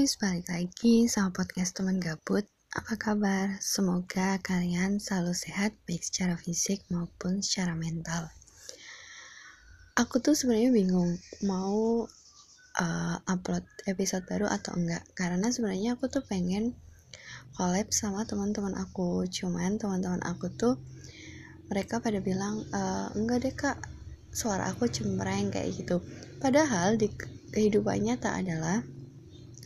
guys, balik lagi sama podcast teman gabut. Apa kabar? Semoga kalian selalu sehat baik secara fisik maupun secara mental. Aku tuh sebenarnya bingung mau uh, upload episode baru atau enggak karena sebenarnya aku tuh pengen collab sama teman-teman aku. Cuman teman-teman aku tuh mereka pada bilang e, enggak deh kak suara aku cempreng kayak gitu. Padahal di kehidupan nyata adalah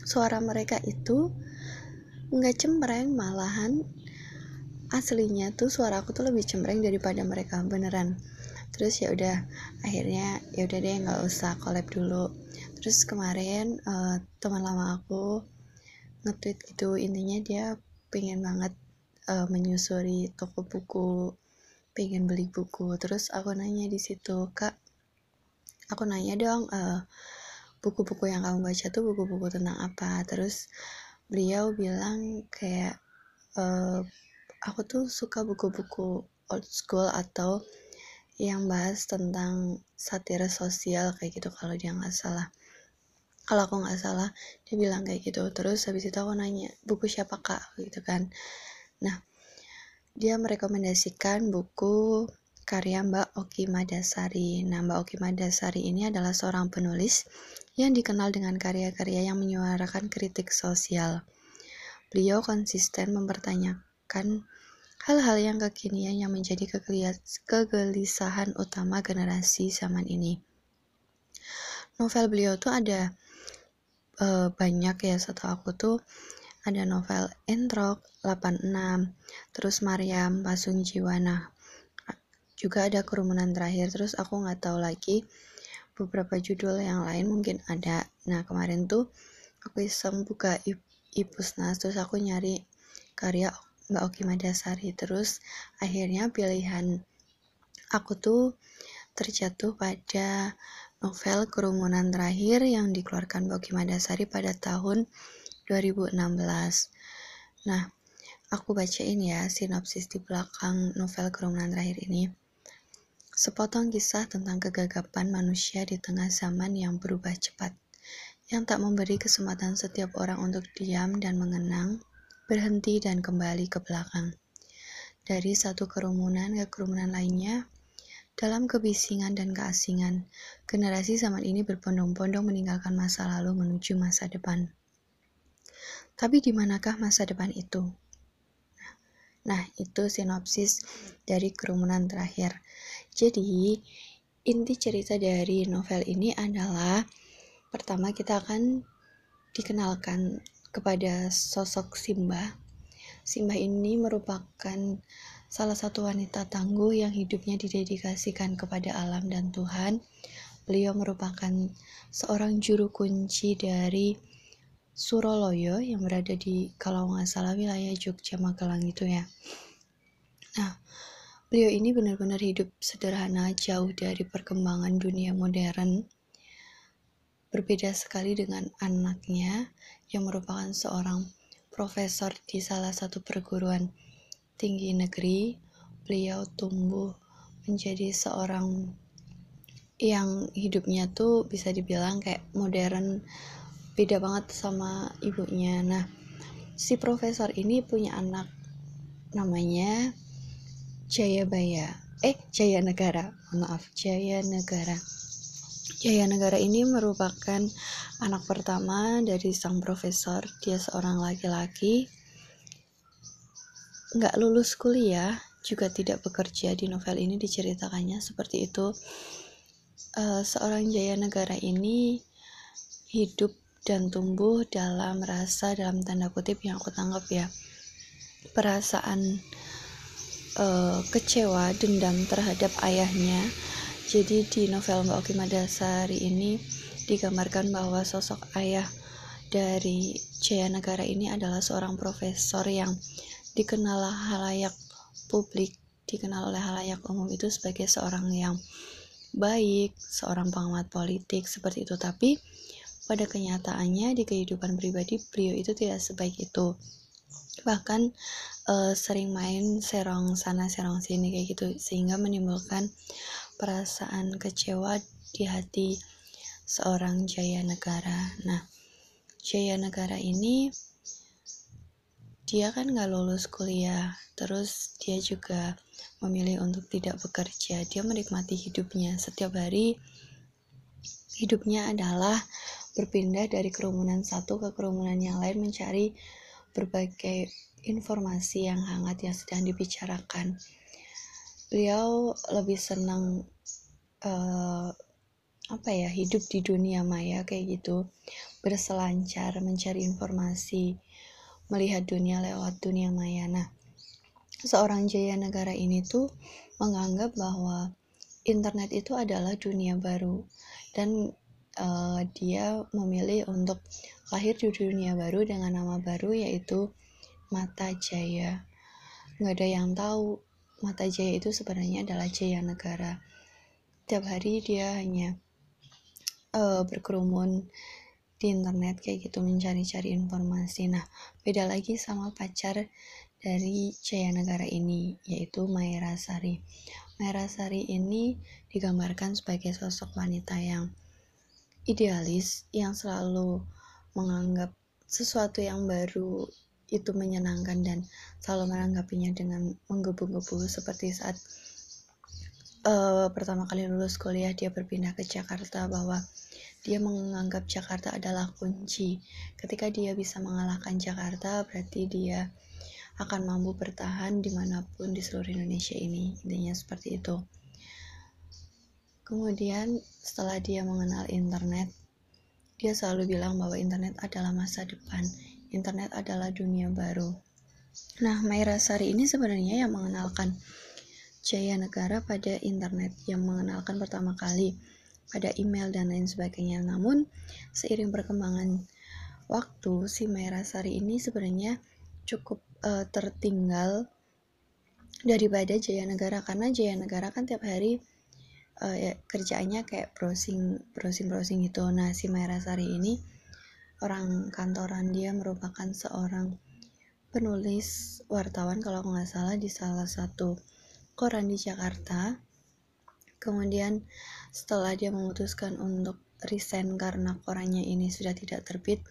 suara mereka itu nggak cempreng malahan aslinya tuh suara aku tuh lebih cempreng daripada mereka beneran. Terus ya udah akhirnya ya udah deh nggak usah collab dulu. Terus kemarin uh, teman lama aku nge-tweet gitu intinya dia pengen banget uh, menyusuri toko buku pengen beli buku. Terus aku nanya di situ kak aku nanya dong uh, buku-buku yang kamu baca tuh buku-buku tentang apa? Terus beliau bilang kayak e, aku tuh suka buku-buku old school atau yang bahas tentang satire sosial kayak gitu kalau dia nggak salah. Kalau aku nggak salah dia bilang kayak gitu. Terus habis itu aku nanya buku siapa kak? Gitu kan. Nah dia merekomendasikan buku karya Mbak Oki Madasari. Nah, Mbak Oki Madasari ini adalah seorang penulis yang dikenal dengan karya-karya yang menyuarakan kritik sosial. Beliau konsisten mempertanyakan hal-hal yang kekinian yang menjadi kegelisahan utama generasi zaman ini. Novel beliau tuh ada uh, banyak ya satu aku tuh ada novel Entrok 86, terus Mariam Pasung Jiwana juga ada kerumunan terakhir terus aku nggak tahu lagi beberapa judul yang lain mungkin ada nah kemarin tuh aku iseng buka ipusnas terus aku nyari karya Mbak Oki Madasari terus akhirnya pilihan aku tuh terjatuh pada novel Kerumunan Terakhir yang dikeluarkan Mbak Oki Madasari pada tahun 2016. Nah, aku bacain ya sinopsis di belakang novel Kerumunan Terakhir ini. Sepotong kisah tentang kegagapan manusia di tengah zaman yang berubah cepat, yang tak memberi kesempatan setiap orang untuk diam dan mengenang, berhenti dan kembali ke belakang. Dari satu kerumunan ke kerumunan lainnya, dalam kebisingan dan keasingan, generasi zaman ini berpondong-pondong meninggalkan masa lalu menuju masa depan. Tapi di manakah masa depan itu? Nah, itu sinopsis dari kerumunan terakhir. Jadi, inti cerita dari novel ini adalah pertama kita akan dikenalkan kepada sosok Simba. Simba ini merupakan salah satu wanita tangguh yang hidupnya didedikasikan kepada alam dan Tuhan. Beliau merupakan seorang juru kunci dari Suroloyo yang berada di kalau nggak salah wilayah Jogja Magelang itu ya. Nah, beliau ini benar-benar hidup sederhana jauh dari perkembangan dunia modern. Berbeda sekali dengan anaknya yang merupakan seorang profesor di salah satu perguruan tinggi negeri. Beliau tumbuh menjadi seorang yang hidupnya tuh bisa dibilang kayak modern beda banget sama ibunya. Nah si profesor ini punya anak namanya Jayabaya. Eh Jaya Negara maaf Jaya Negara Jaya Negara ini merupakan anak pertama dari sang profesor. Dia seorang laki-laki. Nggak lulus kuliah juga tidak bekerja di novel ini diceritakannya. Seperti itu. Uh, seorang Jaya Negara ini hidup dan tumbuh dalam rasa dalam tanda kutip yang aku tanggap ya. Perasaan uh, kecewa dendam terhadap ayahnya. Jadi di novel Mbak Oki Madasari ini digambarkan bahwa sosok ayah dari Jaya Negara ini adalah seorang profesor yang dikenal halayak publik dikenal oleh halayak umum itu sebagai seorang yang baik, seorang pengamat politik seperti itu. Tapi pada kenyataannya di kehidupan pribadi beliau itu tidak sebaik itu. Bahkan uh, sering main serong sana serong sini kayak gitu sehingga menimbulkan perasaan kecewa di hati seorang jaya negara. Nah Jaya Negara ini dia kan nggak lulus kuliah terus dia juga memilih untuk tidak bekerja. Dia menikmati hidupnya. Setiap hari hidupnya adalah berpindah dari kerumunan satu ke kerumunan yang lain mencari berbagai informasi yang hangat yang sedang dibicarakan beliau lebih senang uh, apa ya hidup di dunia maya kayak gitu berselancar mencari informasi melihat dunia lewat dunia maya. Nah, seorang Jaya Negara ini tuh menganggap bahwa internet itu adalah dunia baru dan uh, dia memilih untuk lahir di dunia baru dengan nama baru yaitu Mata Jaya. Nggak ada yang tahu Mata Jaya itu sebenarnya adalah Jaya Negara. Tiap hari dia hanya uh, berkerumun di internet kayak gitu mencari-cari informasi. Nah, beda lagi sama pacar dari Jaya Negara ini yaitu Maira Sari. Maira Sari ini digambarkan sebagai sosok wanita yang idealis yang selalu menganggap sesuatu yang baru itu menyenangkan dan selalu menanggapinya dengan menggebu-gebu seperti saat uh, pertama kali lulus kuliah dia berpindah ke Jakarta bahwa dia menganggap Jakarta adalah kunci. Ketika dia bisa mengalahkan Jakarta, berarti dia akan mampu bertahan di mana pun di seluruh Indonesia ini. Intinya seperti itu. Kemudian setelah dia mengenal internet, dia selalu bilang bahwa internet adalah masa depan. Internet adalah dunia baru. Nah, Maira Sari ini sebenarnya yang mengenalkan Jaya Negara pada internet, yang mengenalkan pertama kali pada email dan lain sebagainya. Namun seiring perkembangan waktu si Merah Sari ini sebenarnya cukup uh, tertinggal daripada Jaya Negara karena Jaya Negara kan tiap hari uh, ya, kerjaannya kayak browsing browsing browsing gitu. Nah si Merah Sari ini orang kantoran dia merupakan seorang penulis wartawan kalau nggak salah di salah satu koran di Jakarta Kemudian setelah dia memutuskan untuk resign karena korannya ini sudah tidak terbit,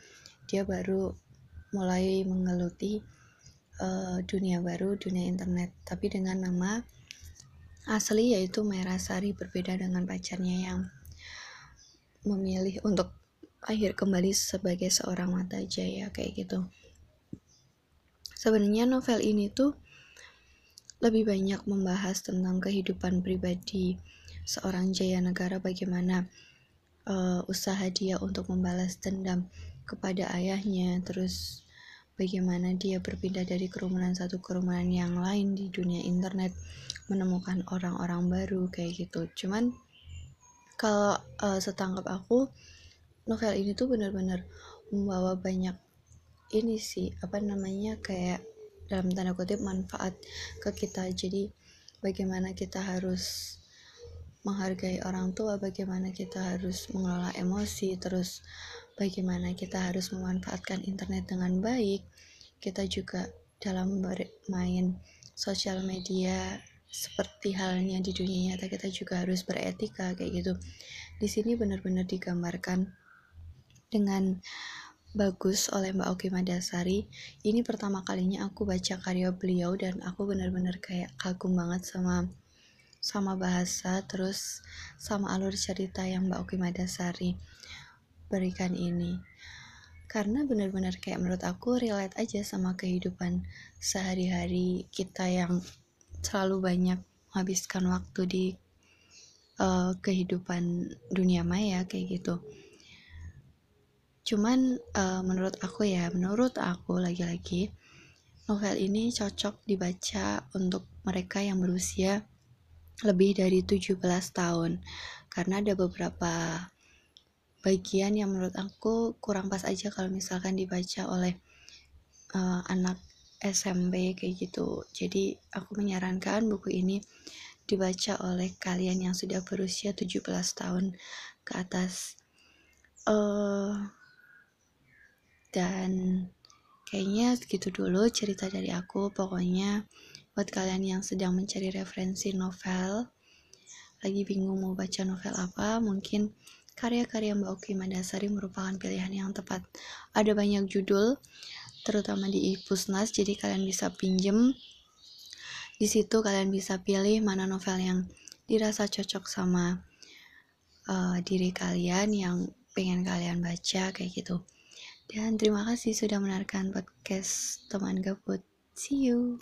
dia baru mulai menggeluti uh, dunia baru, dunia internet, tapi dengan nama asli yaitu Merah Sari berbeda dengan pacarnya yang memilih untuk akhir kembali sebagai seorang mata jaya kayak gitu. Sebenarnya novel ini tuh lebih banyak membahas tentang kehidupan pribadi seorang Jaya Negara bagaimana uh, usaha dia untuk membalas dendam kepada ayahnya terus bagaimana dia berpindah dari kerumunan satu kerumunan yang lain di dunia internet menemukan orang-orang baru kayak gitu. Cuman kalau uh, setangkap aku novel ini tuh benar-benar membawa banyak ini sih apa namanya kayak dalam tanda kutip manfaat ke kita. Jadi bagaimana kita harus menghargai orang tua, bagaimana kita harus mengelola emosi, terus bagaimana kita harus memanfaatkan internet dengan baik. Kita juga dalam bermain sosial media seperti halnya di dunia nyata kita juga harus beretika kayak gitu. Di sini benar-benar digambarkan dengan bagus oleh Mbak Oki Madasari. Ini pertama kalinya aku baca karya beliau dan aku benar-benar kayak kagum banget sama sama bahasa terus sama alur cerita yang Mbak Oki Madasari berikan ini. Karena benar-benar kayak menurut aku relate aja sama kehidupan sehari-hari kita yang selalu banyak menghabiskan waktu di uh, kehidupan dunia maya kayak gitu. Cuman uh, menurut aku ya menurut aku lagi-lagi novel ini cocok dibaca untuk mereka yang berusia lebih dari 17 tahun. Karena ada beberapa bagian yang menurut aku kurang pas aja kalau misalkan dibaca oleh uh, anak SMP kayak gitu. Jadi aku menyarankan buku ini dibaca oleh kalian yang sudah berusia 17 tahun ke atas. Uh, dan kayaknya segitu dulu cerita dari aku. Pokoknya Buat kalian yang sedang mencari referensi novel, lagi bingung mau baca novel apa, mungkin karya-karya Mbak Oki Mandasari merupakan pilihan yang tepat. Ada banyak judul, terutama di Ipusnas, jadi kalian bisa pinjem. Di situ kalian bisa pilih mana novel yang dirasa cocok sama uh, diri kalian yang pengen kalian baca kayak gitu. Dan terima kasih sudah mendengarkan podcast teman gabut. See you.